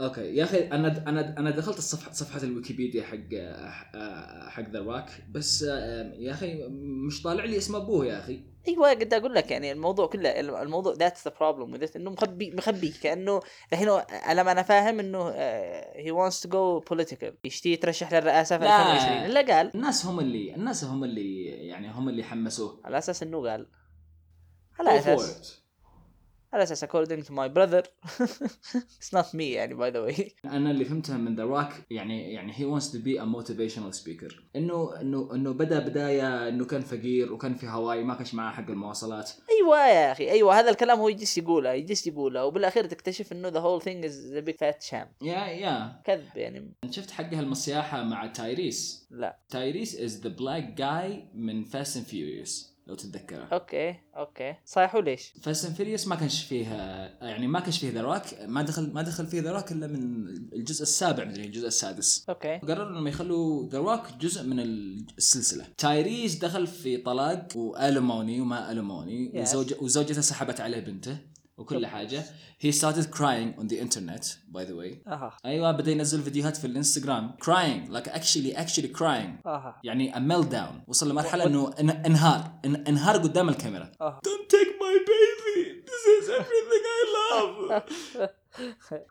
okay يا أخي أنا أنا أنا دخلت الصفحة صفحة الويكيبيديا حق حق The Rock بس آه، يا أخي مش طالع لي اسم أبوه يا أخي. أيوه قد أقول لك يعني الموضوع كله الموضوع that's the problem إنه مخبي مخبي كأنه الحين على ما أنا فاهم إنه he wants to go political يشتي يترشح للرئاسة في 2020 الا قال. الناس هم اللي الناس هم اللي يعني هم اللي حمسوه. على أساس إنه قال. على أساس. على أساس according to my brother. It's not me يعني by the way. أنا اللي فهمته من The Rock يعني يعني he wants to be a motivational speaker. إنه إنه إنه بدأ بداية إنه كان فقير وكان في هاواي ما كانش معاه حق المواصلات. أيوه يا أخي أيوه هذا الكلام هو يجلس يقوله يجلس يقوله وبالأخير تكتشف إنه whole thing is a big fat sham. يا يا كذب يعني. شفت حقها المصياحه مع تايريس؟ لا. تايريس is the black guy من Fast and Furious. لو تتذكره. okay okay. صحيح وليش؟ Fast and Furious ما كانش فيها يعني ما كانش فيه The Rock ما دخل ما دخل فيه The Rock إلا من الجزء السابع مدري الجزء السادس. okay. قرروا إنهم يخلوا The Rock جزء من السلسلة. تايريس دخل في طلاق وألوموني وما ألوموني Yes. وزوج وزوجته سحبت عليه بنته. وكل حاجة he started crying on the internet by the way أها أيوه بدا ينزل فيديوهات في الانستغرام crying like actually actually crying أها يعني a meltdown وصل لمرحله انه ان- انهار ان- انهار قدام الكاميرا أها Don't take my baby. This is everything I love.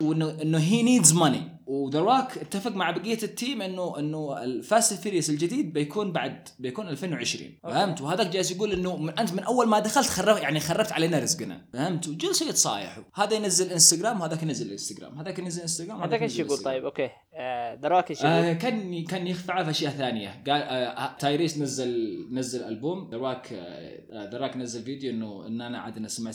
وانه إنه he needs money و The Rock اتفق مع بقية ال team انه إنه ال Fast Furious الجديد بيكون بعد بيكون 2020 فهمت؟ وهذاك جالس يقول إنه من أنت من أول ما دخلت خربت يعني خربت علينا رزقنا. فهمت؟ وجلسوا يتصايحوا هذا ينزل انستغرام وهذاك ينزل انستغرام هذاك ينزل انستغرام هذاك إيش يقول؟ طيب okay. دراك إيش يقول؟ آه كان كان يخفع في اشياء ثانية. قال آه تايريس نزل نزل ألبوم. Rock The Rock نزل فيديو إنه إن أنا عاد أنا سمعت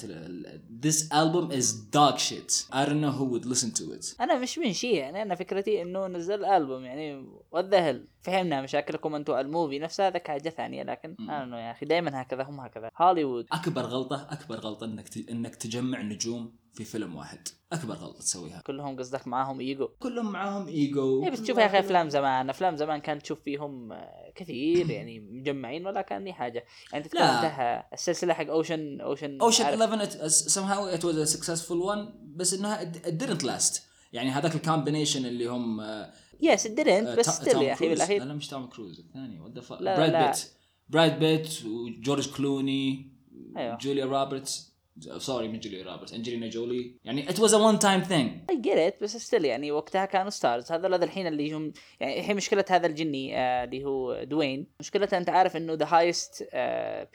this album is dog shit. I don't know who would listen to it. أنا مش من شيء يعني أنا فكرتي إنه نزل ألبوم يعني والذهل فهمنا مشاكلكم أنتم الموفي. نفسها هذاك حاجة ثانية لكن أنا يا أخي دائما هكذا هم هكذا. هوليوود أكبر غلطة أكبر غلطة إنك. إنك تجمع نجوم في فيلم واحد. أكبر غلطة تسويها. كلهم قصدك معاهم إيجو. كلهم معاهم إيجو. إيه بس تشوف يا أخي أفلام زمان أفلام زمان كانت تشوف فيهم آه، كثير يعني مجمعين ولا كان لي حاجة. يعني تذكر لا. انتهى السلسلة حق اوشن اوشن اوشن 11 it, somehow it was a successful one بس إنها didn't last. يعني هذاك ال combination اللي هم آه، yes didn't بس تا- still يا أخي. بالأخير. لا مش توم كروز الثاني. what the لا، براد. بيت براد بيت وجورج كلوني أيوه. جوليا روبرتس. sorry من جوليا روبرتس انجلينا جولي يعني ات واز ا وان تايم ثينج اي جيت بس ستيل يعني وقتها كانوا stars هذول الحين اللي هم يعني الحين مشكلة هذا الجني آه اللي هو دوين مشكلته أنت عارف إنه the highest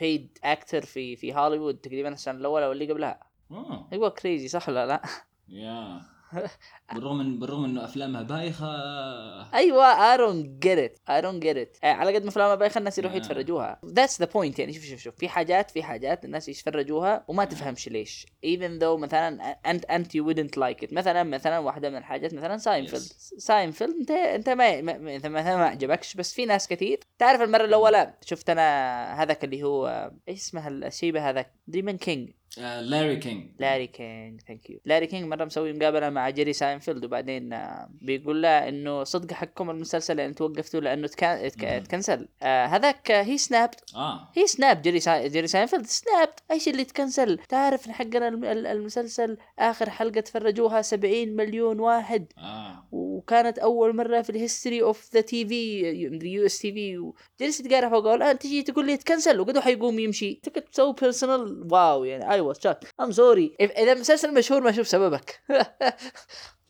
paid actor في في هوليوود تقريبا السنة الأولى واللي قبلها. آه. أيوه crazy صح ولا لا؟ yeah بالرغم من بالرغم انه افلامها بايخة. أيوه I don't get it I don't get it على قد ما أفلامها بايخة الناس يروحوا Yeah. يتفرجوها. that's the point يعني. شوف شوف شوف. في حاجات في حاجات الناس يتفرجوها وما تفهمش ليش. Even though مثلا أنت أنت you wouldn't like it. مثلا مثلا واحدة من الحاجات مثلا ساينفيلد Yes. ساينفيلد أنت أنت ما, مثلا ما عجبكش. بس في ناس كثير. تعرف المرة الأولى؟ شفت أنا هذاك اللي هو إيش اسمه الشيبة هذاك؟ ديمون King لاري كينج لاري كينج thank you لاري كينج مرة مسوي مقابلة مع جيري ساينفيلد وبعدين آه، بيقول له إنه صدق حقكم المسلسل اللي أنتم وقفتوا لأنه تكا- تك- مهم. تكنسل. آه، هذاك he snapped آه. he snap جيري سا... جيري ساينفيلد snapped إيش اللي تكنسل؟ تعرف حقنا الم- ال- المسلسل آخر حلقة تفرجوها 70 مليون واحد. آه. وكانت أول مرة في ال history of the TV US TV جلست تقارع فوق الآن تجي تقول لي تكنسل وقدو حيقوم يمشي. تك تسوي personal wow يعني I was shocked I'm sorry اذا المسلسل مشهور ما أشوف سببك.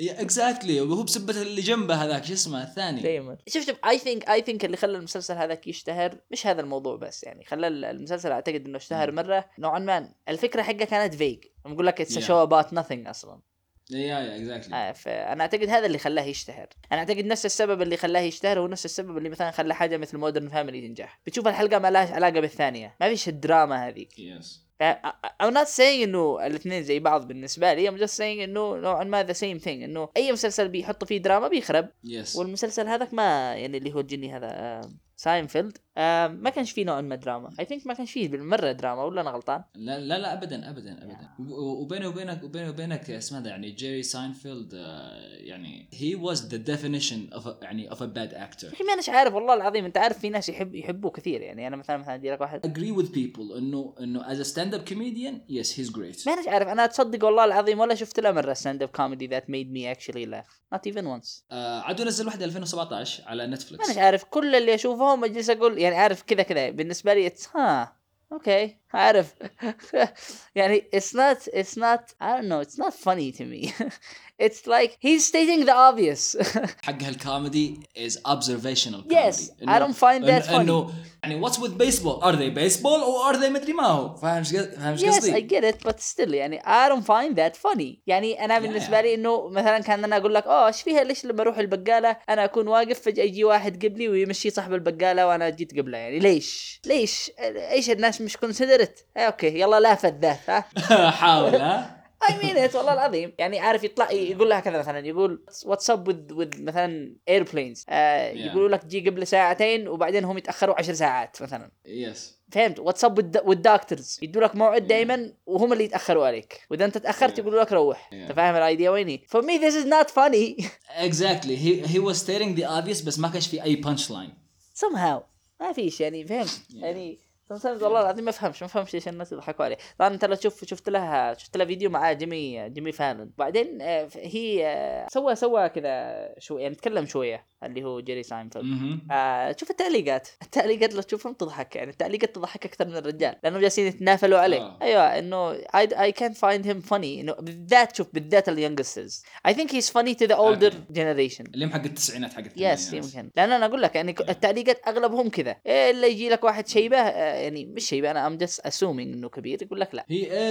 exactly وهو بسبة اللي جنبه هذاك شو اسمه الثاني. دائما شوف شوف I think I think اللي خلى المسلسل هذاك يشتهر مش هذا الموضوع بس يعني خلى المسلسل أعتقد إنه اشتهر مرة. نوعا ما. الفكرة حقه كانت vague بقول لك it's. show about nothing أصلا. yeah yeah exactly فانا أعتقد هذا اللي خلاه يشتهر. أنا أعتقد نفس السبب اللي خلاه يشتهر هو نفس السبب اللي مثلا خلى حاجة مثل Modern Family تنجح. بتشوف الحلقة ما لهاش علاقة بالثانية. ما فيش الدراما هذيك. yes I'm not saying إنه الاثنين زي بعض بالنسبة لي. I'm just saying إنه نوعا ما the same thing. إنه أي مسلسل بيحط فيه دراما بيخرب. yes والمسلسل هذاك ما يعني اللي هو الجني هذا آه، ساينفيلد آه ما كانش فيه نوع من الدراما. I think ما كانش فيه بالمرة دراما ولا أنا غلطان؟ لا لا لا ابدا ابدا ابدا. و- وبيني وبينك وبيني وبينك اسمه ده يعني جيري ساينفيلد آه، يعني was the definition of a, يعني of a bad actor. يا أخي ما اناش عارف والله العظيم أنت عارف في ناس يحب يحبوه كثير. يعني أنا مثلا مثلا ادي لك واحد. Agree with people إنه إنه a stand up comedian yes he's great. ما اناش عارف أنا تصدق والله العظيم ولا شفت له مرة stand up comedy that made me actually not even once. آه عادوا نزل واحدة 2017 على ما نتفلكس اناش عارف كل اللي أشوفهم أجلس أقول يعني عارف كذا كذا. بالنسبة لي ها okay. عارف يعني it's not it's not I don't know it's not funny to me. It's like he's stating the obvious. حق his comedy is observational Yes, comedy. I don't find that إنه- funny. إنه يعني what's with baseball? Are they baseball or are they مدري ما هو؟ فاهم إيش قصدي فاهم إيش yes I قصدي get it but still يعني I don't find that funny. يعني أنا بالنسبة لي إنه مثلا كان أنا أقول لك oh إيش فيها؟ ليش لما أروح البقالة أنا أكون واقف فجأة يجي واحد قبلي ويمشي صاحب البقالة وأنا جيت قبله يعني؟ ليش؟ ليش؟ إيش الناس مش considerate okay يلا لا ف that ها؟ حاول ها؟ I mean it والله العظيم. يعني عارف يطلع يقول لها كذا مثلا يقول what's up with with مثلا airplanes يقولوا لك جي قبل ساعتين وبعدين هم يتأخروا عشر ساعات مثلا. yes فهمت؟ what's up وال doctors يدوا لك موعد دائما وهم اللي يتأخروا عليك. وإذا أنت تأخرت Yeah. يقولوا لك روح. Yeah. أنت فاهم ال idea ويني for me this is not funny. Exactly. He he was stating the obvious بس ما كانش في أي punch line somehow. ما فيش يعني فهمت؟ يعني sometimes والله العظيم ما أفهمش ما أفهمش ليش الناس يضحكوا عليه. طبعا أنت لو تشوف شفت لها شفت لها فيديو مع جيمي جيمي فالون بعدين آه، هي آه، سوى سوى كذا show يعني تكلم شوية اللي هو جيري ساينفيلد. آه شوف التعليقات. التعليقات لو تشوفهم تضحك. يعني التعليقات تضحك أكثر من الرجال. لأنهم جالسين يتنافلوا عليه. آه. أيوه إنه I, I can't find him funny. إنه بالذات شوف بالذات ال youngsters. Think he's funny to the older Okay. generation. اللي حق التسعينات حق yes. يمكن. لأن أنا أقول لك يعني التعليقات أغلبهم كذا. إيه الا يجي لك واحد شيبة يعني مش شيبه أنا I'm just assuming إنه كبير يقول لك لا.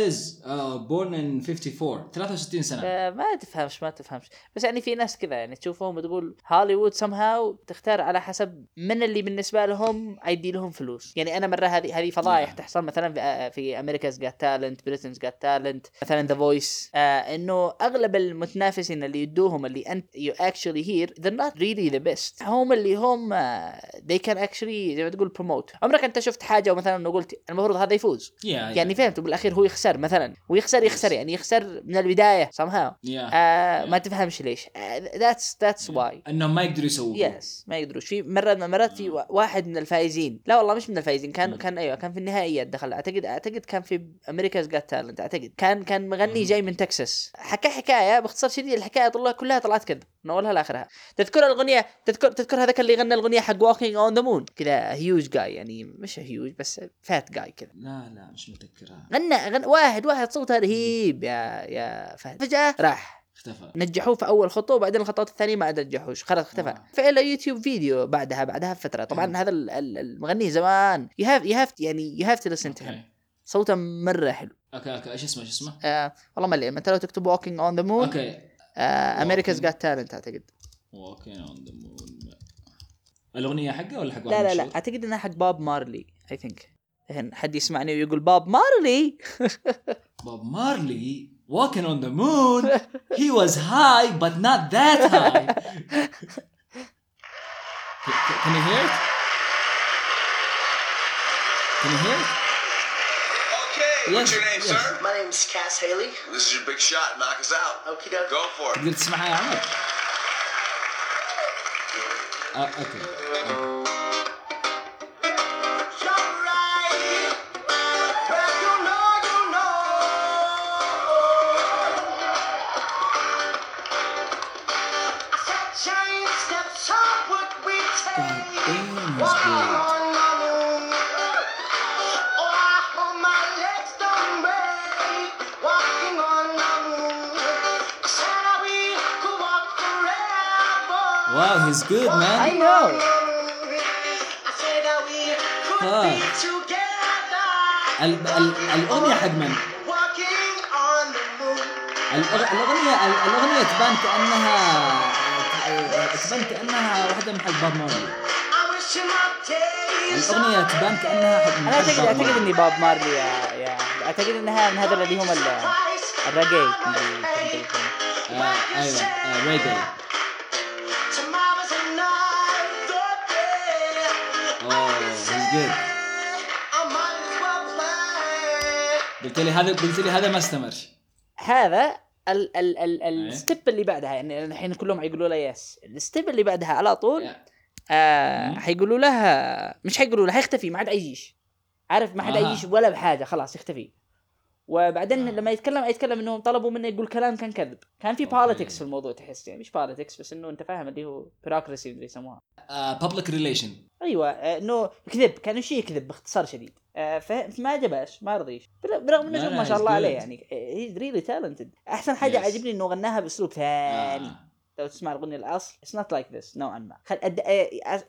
Is uh, born in 54 63 سنة. آه، ما تفهمش ما تفهمش. بس يعني في ناس كذا يعني تشوفهم تقول هوليوود somehow تختار على حسب من اللي بالنسبة لهم يدي لهم فلوس. يعني أنا مرة هذه هذه فضايح Yeah. تحصل مثلا في, آه، في America's Got Talent Britain's Got Talent مثلا The Voice إنه أغلب المتنافسين اللي يدوهم اللي أنت you actually hear they're not really the best. هم اللي هم آه، they can actually زي ما تقول promote. عمرك أنت شفت حاجة ومثلا قلت المفروض هذا يفوز. Yeah, yeah. يعني فهمت بالأخير هو يخسر مثلا. ويخسر يخسر يعني يخسر من البداية somehow. Yeah. آه ما تفهمش ليش. that's that's why انهم ما يقدروا يسووا yes ما يقدروش في مرة من المرات في وا- واحد من الفائزين. لا والله مش من الفائزين كان مم. كان أيوه كان في النهائيات دخل أعتقد أعتقد كان في America's Got Talent أعتقد. كان كان مغني مم. جاي من تكساس حكى حكاية باختصار شديد الحكاية طلع كلها طلعت كذب. من اولها لآخرها. تذكر الأغنية تذكر تذكر هذاك اللي غنى الأغنية حق walking on the moon كذا هيوج جاي يعني مش huge بس fat guy كذا. لا لا مش متذكرها. غنى غنى واحد واحد صوته رهيب يا يا فهد. فجأة راح. اختفى. نجحوه في أول خطوة وبعدين الخطوات الثانية ما نجحوش. خلاص اختفى. آه. فإلى يوتيوب فيديو بعدها بعدها بفترة. طبعا مم. هذا ال- ال- المغني زمان. you have you have يعني you have to listen to صوته مرة حلو. okay okay. إيش اسمه إيش اسمه؟ آه والله ما انت لو تكتب walking on the moon okay. America's Walking. Got Talent أعتقد walking on the moon الأغنية حقه ولا حق لا لا لا؟ أعتقد إنها حق بوب مارلي I think الحين حد يسمعني ويقول بوب مارلي Bob Marley walking on the moon he was high but not that high can you hear it? Can you hear it? Hey, yes, what's your name, yes. sir? My name's Cass Haley. This is your big shot. Knock us out. Okay, dokie. Go for it. Good smile. Uh, okay. okay. He's good, man. I know. ال- ال- الأغنية حق من؟ الأغ- الاغنيه ال- الأغنية تبان كانها تبان كأنها واحدة من حق باب مارلي الأغنية تبان كأنها حق من أنا حق اعتقد باب أعتقد مارلي. إني باب مارلي يا يا أعتقد إنها من هذول اللي هم ال- الرقي مدري كيف نقول. آه، أيوه آه، قلت لي هذا قلت لي هذا ما استمر هذا ال ال ال إيه. ال step اللي بعدها. يعني الحين كلهم حيقولوا له yes ال step اللي بعدها على طول آه. حيقولوا له مش حيقولوا له حيختفي ما عاد حيجيش. عارف؟ ما حد. حيجيش ولا بحاجة خلاص يختفي. وبعدين آه. لما يتكلم يتكلم إنهم طلبوا منه يقول كلام كان كذب. كان في. politics في الموضوع تحس يعني مش politics بس إنه أنت فاهم اللي هو bureaucracy اللي يسموها. public relation أيوه آه، إنه كذب كان شيء يكذب باختصار شديد. آه، فما عجباش ما رضيش. بر- برغم إنه ما شاء الله عليه. يعني he's really talented أحسن حاجة Yes. عجبني إنه غناها بأسلوب ثاني. آه. لو تسمع الأغنية الأصل it's not like this نوعا ما. خل... أد...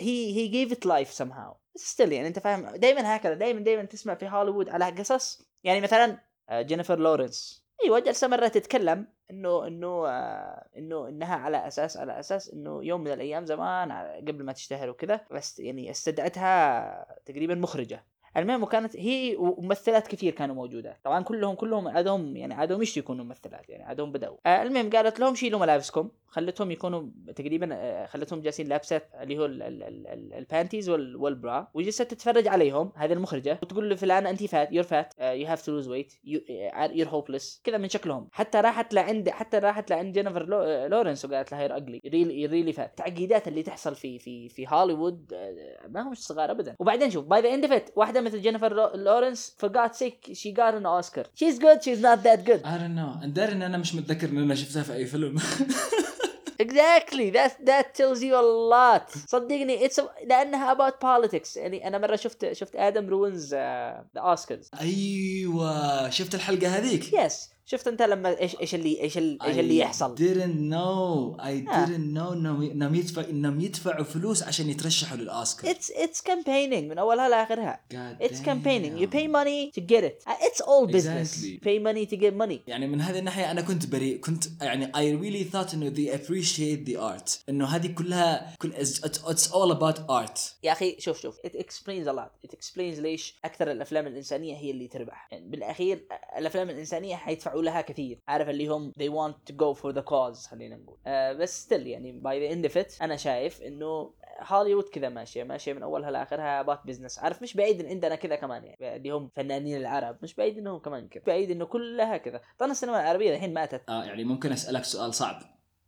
he he gave it life somehow still يعني أنت فاهم؟ دائما هكذا دائما دائما تسمع في هوليوود على قصص. يعني مثلا آه، جينيفر لورنس. إيوه جالسه مرة تتكلم إنه إنه آه، إنه إنها على أساس على أساس إنه يوم من الأيام زمان قبل ما تشتهر وكذا بس يعني استدعتها تقريبا مخرجة. المهم وكانت هي وممثلات كثير كانوا موجودات طبعا كلهم كلهم عادهم يعني عادهم مش يكونوا ممثلات يعني؟ عادهم بدأوا. آه المهم قالت لهم شيلوا ملابسكم. خلتهم يكونوا تقريبا آه خلتهم جالسين لابسه اللي هو ال- ال- ال- ال- ال panties وال- وال bra وجلست تتفرج عليهم هذه المخرجة وتقول لفلان انت fat you're fat you have to lose weight you're hopeless كذا من شكلهم. حتى راحت لعند حتى راحت لعند جينيفر لو- آه، لورنس وقالت لها you're ugly really really fat التعقيدات اللي تحصل في في في هوليوود آه، ما هو مش صغار ابدا. وبعدين شوف by the end of واحدة مثل جينيفر لو- لورنس for God's sake she got an Oscar. She's good she's not that good. I don't know. داري إن أنا مش متذكر ان أنا شفتها في أي فيلم. exactly. That that tells you a lot. صدقني it's a, لأنها about politics. يعني أنا مرة شفت شفت Adam ruins the Oscars أيوه. شفت الحلقة هذيك؟ yes شفت انت لما إيش إيش اللي إيش ال- إيش اللي يحصل؟ I didn't know. I آه. didn't know إنهم يدفع إنهم يدفعوا فلوس عشان يترشحوا للأوسكار. It's it's campaigning من أولها لآخرها. God it's campaigning. You damn. pay money to get it. Uh, it's all business. Exactly. pay money to get money. يعني من هذه الناحية أنا كنت بريء كنت يعني I really thought إنه they appreciate the art. إنه هذه كلها كل it's, all about art. يا أخي شوف شوف. It explains a lot. It explains ليش أكثر الأفلام الإنسانية هي اللي تربح. يعني بالأخير الأفلام الإنسانية حيدفعوا لها كثير. عارف اللي هم they want to go for the cause خلينا نقول. آه بس still يعني by the end of it أنا شايف إنه هوليوود كذا ماشية ماشية من أولها لآخرها bad business عارف مش بعيد إن عندنا كذا كمان يعني اللي هم فنانين العرب. مش بعيد إنهم كمان كذا بعيد إنه كلها كذا. طبعا السينما العربية الحين ماتت. آه يعني ممكن أسألك سؤال صعب.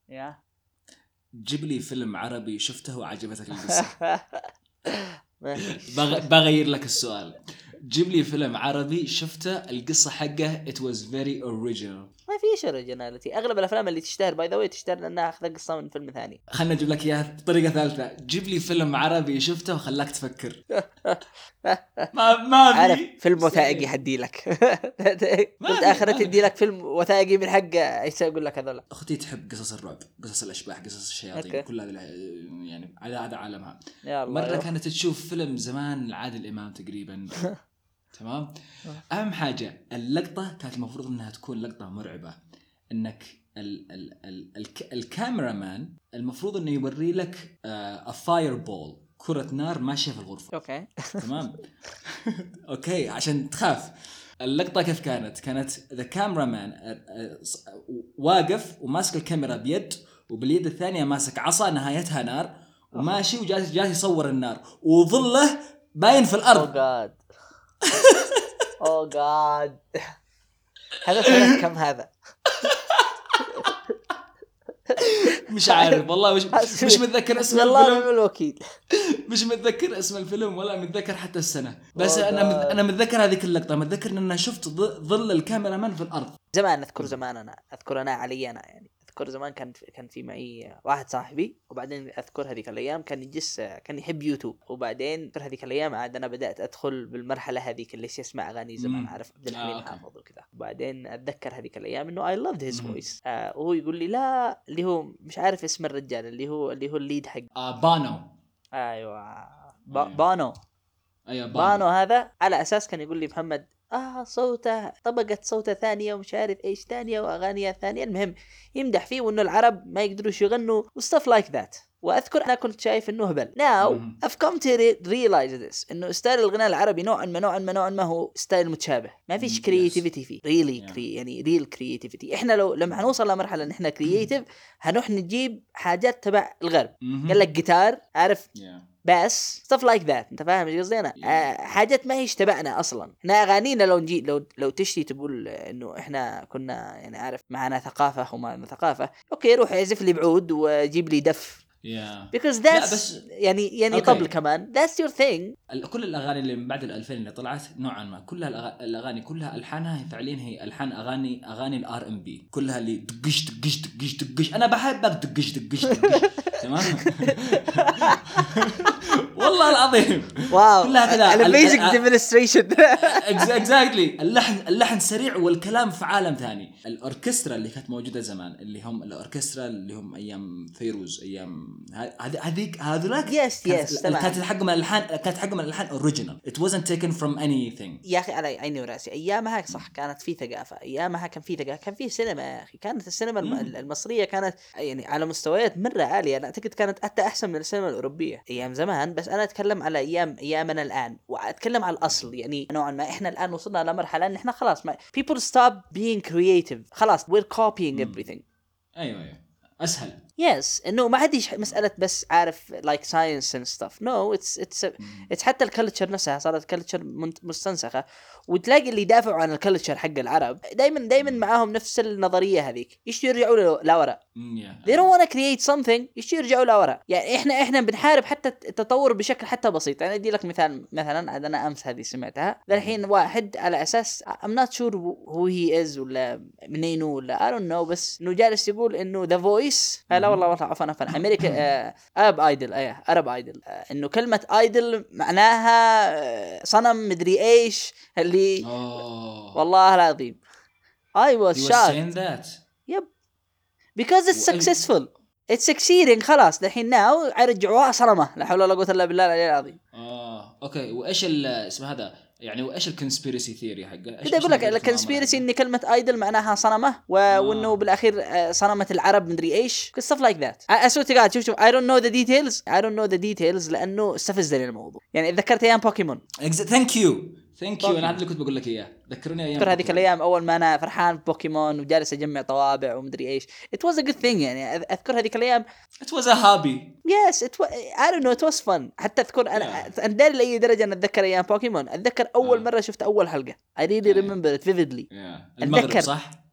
يا. جيب لي فيلم عربي شفته وعجبتك القصة. بغير لك السؤال. جيب لي فيلم عربي شفته القصة حقه it was very original. ما فيش originality أغلب الأفلام اللي تشتهر by the تشتهر لأنها أخذت قصة من فيلم ثاني. خلنا أجيب لك إياها بطريقة ثالثة. جيب لي فيلم عربي شفته وخلاك تفكر. ما ما في عارف فيلم وثائقي حدي لك. قلت اخرة ما- تدي لك فيلم وثائقي من حق إيش أقول لك هذول أختي تحب قصص الرعب قصص الأشباح قصص الشياطين. كل هذه الع- يعني هذا هذا عالمها. مرة كانت تشوف فيلم زمان لعادل إمام تقريبا. تمام؟ أهم حاجة اللقطة كانت المفروض إنها تكون لقطة مرعبة. إنك ال ال ال ال ال camera man المفروض إنه يوري لك fire ball كرة نار ماشية في الغرفة. okay. تمام؟ okay عشان تخاف. اللقطة كيف كانت؟ كانت the camera man واقف وماسك الكاميرا بيد وباليد الثانية ماسك عصا نهايتها نار وماشي وجالس جالس يصور النار. وظله باين في الأرض. God oh God هذا سنة كم هذا؟ مش عارف والله مش, مش متذكر اسم الله الفيلم. الوكيل مش متذكر اسم الفيلم ولا متذكر حتى السنة. بس Oh أنا. أنا متذكر هذيك اللقطه متذكر إن أنا شفت ظل ال camera man في الأرض. زمان أذكر زمان أنا. أذكر أنا علي أنا يعني. أذكر زمان كان كان في معي واحد صاحبي وبعدين أذكر هذيك الأيام كان يجلس كان يحب يوتيوب وبعدين اذكر هذيك الأيام عاد أنا بدأت أدخل بالمرحلة هذيك اللي يسمع أغاني زمان. عارف؟ عبد آه، الحليم okay. حافظ وكذا. وبعدين أتذكر هذيك الأيام إنه I loved his. voice وهو يقول لي لا اللي هو مش عارف اسم الرجال اللي هو اللي هو ال lead حق. آه بانو. أيوه. با أيوة. بانو. أيوه بانو, بانو هذا. على أساس كان يقول لي محمد آه صوته طبقة صوته ثانية ومش عارف إيش ثانية واغاني ثانية. المهم يمدح فيه وإنه العرب ما يقدروش يغنوا و stuff like that وأذكر أنا كنت شايف إنه هبل. now. I've come to re- realize this إنه style الغناء العربي نوعا ما نوعا ما نوعا ما هو style متشابه. ما فيش creativity فيه. Really Yeah. crea يعني real creativity إحنا لو لما حنوصل لمرحلة إن إحنا creative هنروح نجيب حاجات تبع الغرب. قال لك جيتار عارف؟ Yeah. بس stuff like that انت فاهم إيش قصدي أنا؟ آه حاجات ما هيش تبعنا أصلا. إحنا أغانينا لو نجي لو لو تشتي تقول إنه إحنا كنا يعني عارف معنا ثقافة وما ثقافة okay روح اعزف لي بعود وجيب لي دف. يا because that's بس- يعني يعني okay. طبل كمان. That's your thing. كل الأغاني اللي من بعد ال 2000 اللي طلعت نوعا ما كلها الأغ- الأغاني كلها ألحانها هي فعليا هي ألحان أغاني أغاني ال R&B كلها اللي دقش دقش دقش دقش. أنا بحبك دقش دقش دقش. تمام؟ والله العظيم. Wow. كلها كذا. على ال- basic ال- demonstration. Exactly اللحن اللحن سريع والكلام في عالم ثاني. الأوركسترا اللي كانت موجودة زمان اللي هم الأوركسترا اللي هم أيام فيروز أيام هذ- هذيك هذولاك yes، تمام. كانت حق من الالحان كانت حق من الألحان original it wasn't taken from anything. يا أخي على عيني وراسي. أيامها صح كانت في ثقافة. أيامها كان في ثقافة. كان في سينما يا أخي. كانت السينما. المصرية كانت يعني على مستويات مرة عالية. أنا أعتقد كانت حتى أحسن من السينما الأوروبية أيام زمان بس أنا أتكلم على أيام أيامنا الآن وأتكلم على الأصل يعني نوعا ما إحنا الآن وصلنا لمرحلة إن إحنا خلاص ما people stop being creative. خلاص we're copying everything. أيوه أيوه. أسهل. Yes إنه ما عادش مسألة بس عارف like science and stuff no it's it's it's حتى ال culture نفسها صارت culture مستنسخة. وتلاقي اللي يدافعوا عن ال culture حق العرب دائما دائما معاهم نفس النظرية هذيك. يشتوا يرجعوا لورا. They don't want to create something يشتوا يرجعوا لورا. يعني إحنا إحنا بنحارب حتى التطور بشكل حتى بسيط. يعني أدي لك مثال مثلا أنا أمس هذه سمعتها. الحين واحد على أساس I'm not sure who he is ولا منين هو ولا I don't know بس إنه جالس يقول إنه The Voice لا والله والله عفوا عفوا. أمريكا Arab Idol إيه Arab Idol إنه كلمة idol معناها آه، صنم مدري إيش اللي والله العظيم. I was Oh. He was shocked. saying that. Because it's و- successful. It's succeeding خلاص. دحين now يرجعوها صنمه لا حول ولا قوة إلا بالله العلي العظيم. آه okay. وإيش اسمه هذا؟ يعني وإيش ال conspiracy theory حقه؟ إيش أقول لك الكونسبيرسي إن كلمة idol معناها صنمه و... آه. وإنه بالأخير آه، صنمه العرب مدري إيش. Stuff like that. أسوي قاعد شوف شوف I don't know the details. I don't know the details لأنه استفزني الموضوع. يعني ذكرت أيام بوكيمون thank you thank you. أنا هذا اللي كنت بقول لك إياه ذكرني أيام اذكر هذيك. الأيام أول ما أنا فرحان ببوكيمون وجالس أجمع طوابع ومدري إيش it was a good thing يعني أذكر هذيك الأيام It was a hobby yes was, I don't know it was fun حتى أذكر أنا داري لأي درجة أنا أتذكر أيام بوكيمون أتذكر أول آه. مرة شفت أول حلقة آه. remember it vividly yeah. المغرب. صح؟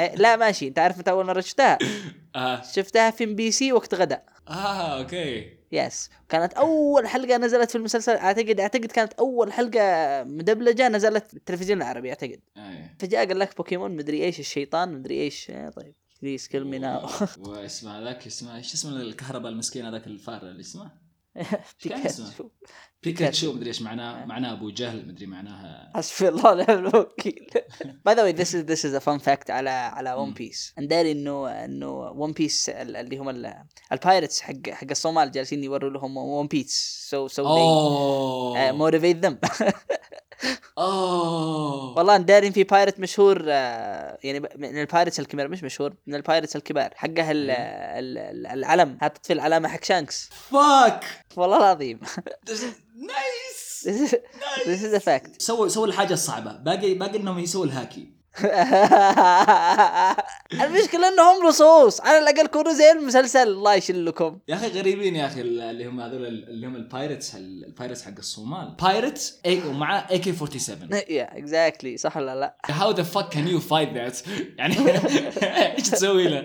إيه، لا ماشي. أنت عارف متى أول مرة شفتها؟ آه. شفتها في إم بي سي وقت غداء آه okay. Yes كانت أول حلقة نزلت في المسلسل. أعتقد أعتقد كانت أول حلقة مدبلجة نزلت في التلفزيون العربي أعتقد. آه. فجاء قال لك بوكيمون مدري إيش الشيطان مدري إيش. إيه، طيب. Please kill me now واسمه هذاك اسمه إيش اسمه الكهرباء المسكين هذاك الفار اللي اسمه؟ بيكاتشو. بيكاتشو مدري إيش معناه معناه أبو جهل مدري معناها. حسبي الله ونعم الوكيل. By the way this is this is a fun fact على على One. Piece نداري انه إنه One Piece اللي هم ال- ال pirates حق حق الصومال جالسين يوروا لهم One Piece so so motivate them oh والله دارين في pirate مشهور آه، يعني من ال pirates الكبار مش مشهور من ال pirates الكبار حقه إيه. ال- ال- العلم حاطط في العلامة حق شانكس fuck والله العظيم. Nice this is a fact. سووا سووا الحاجة الصعبة. باقي باقي إنهم يسووا الهاكي. المشكلة إنهم لصوص على الأقل كونوا زي المسلسل. الله يشلكم. يا أخي غريبين يا أخي اللي هم هذول اللي هم ال pirates ال pirates حق الصومال. pirates اي ومعاه AK 47 يا exactly صح ولا لا؟ How the fuck can you fight that يعني إيش تسوي له؟